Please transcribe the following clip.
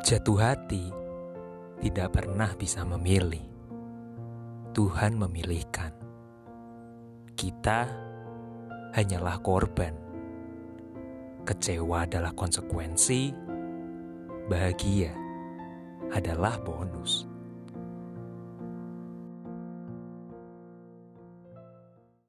Jatuh hati tidak pernah bisa memilih. Tuhan memilihkan. Kita hanyalah korban. Kecewa adalah konsekuensi, bahagia adalah bonus.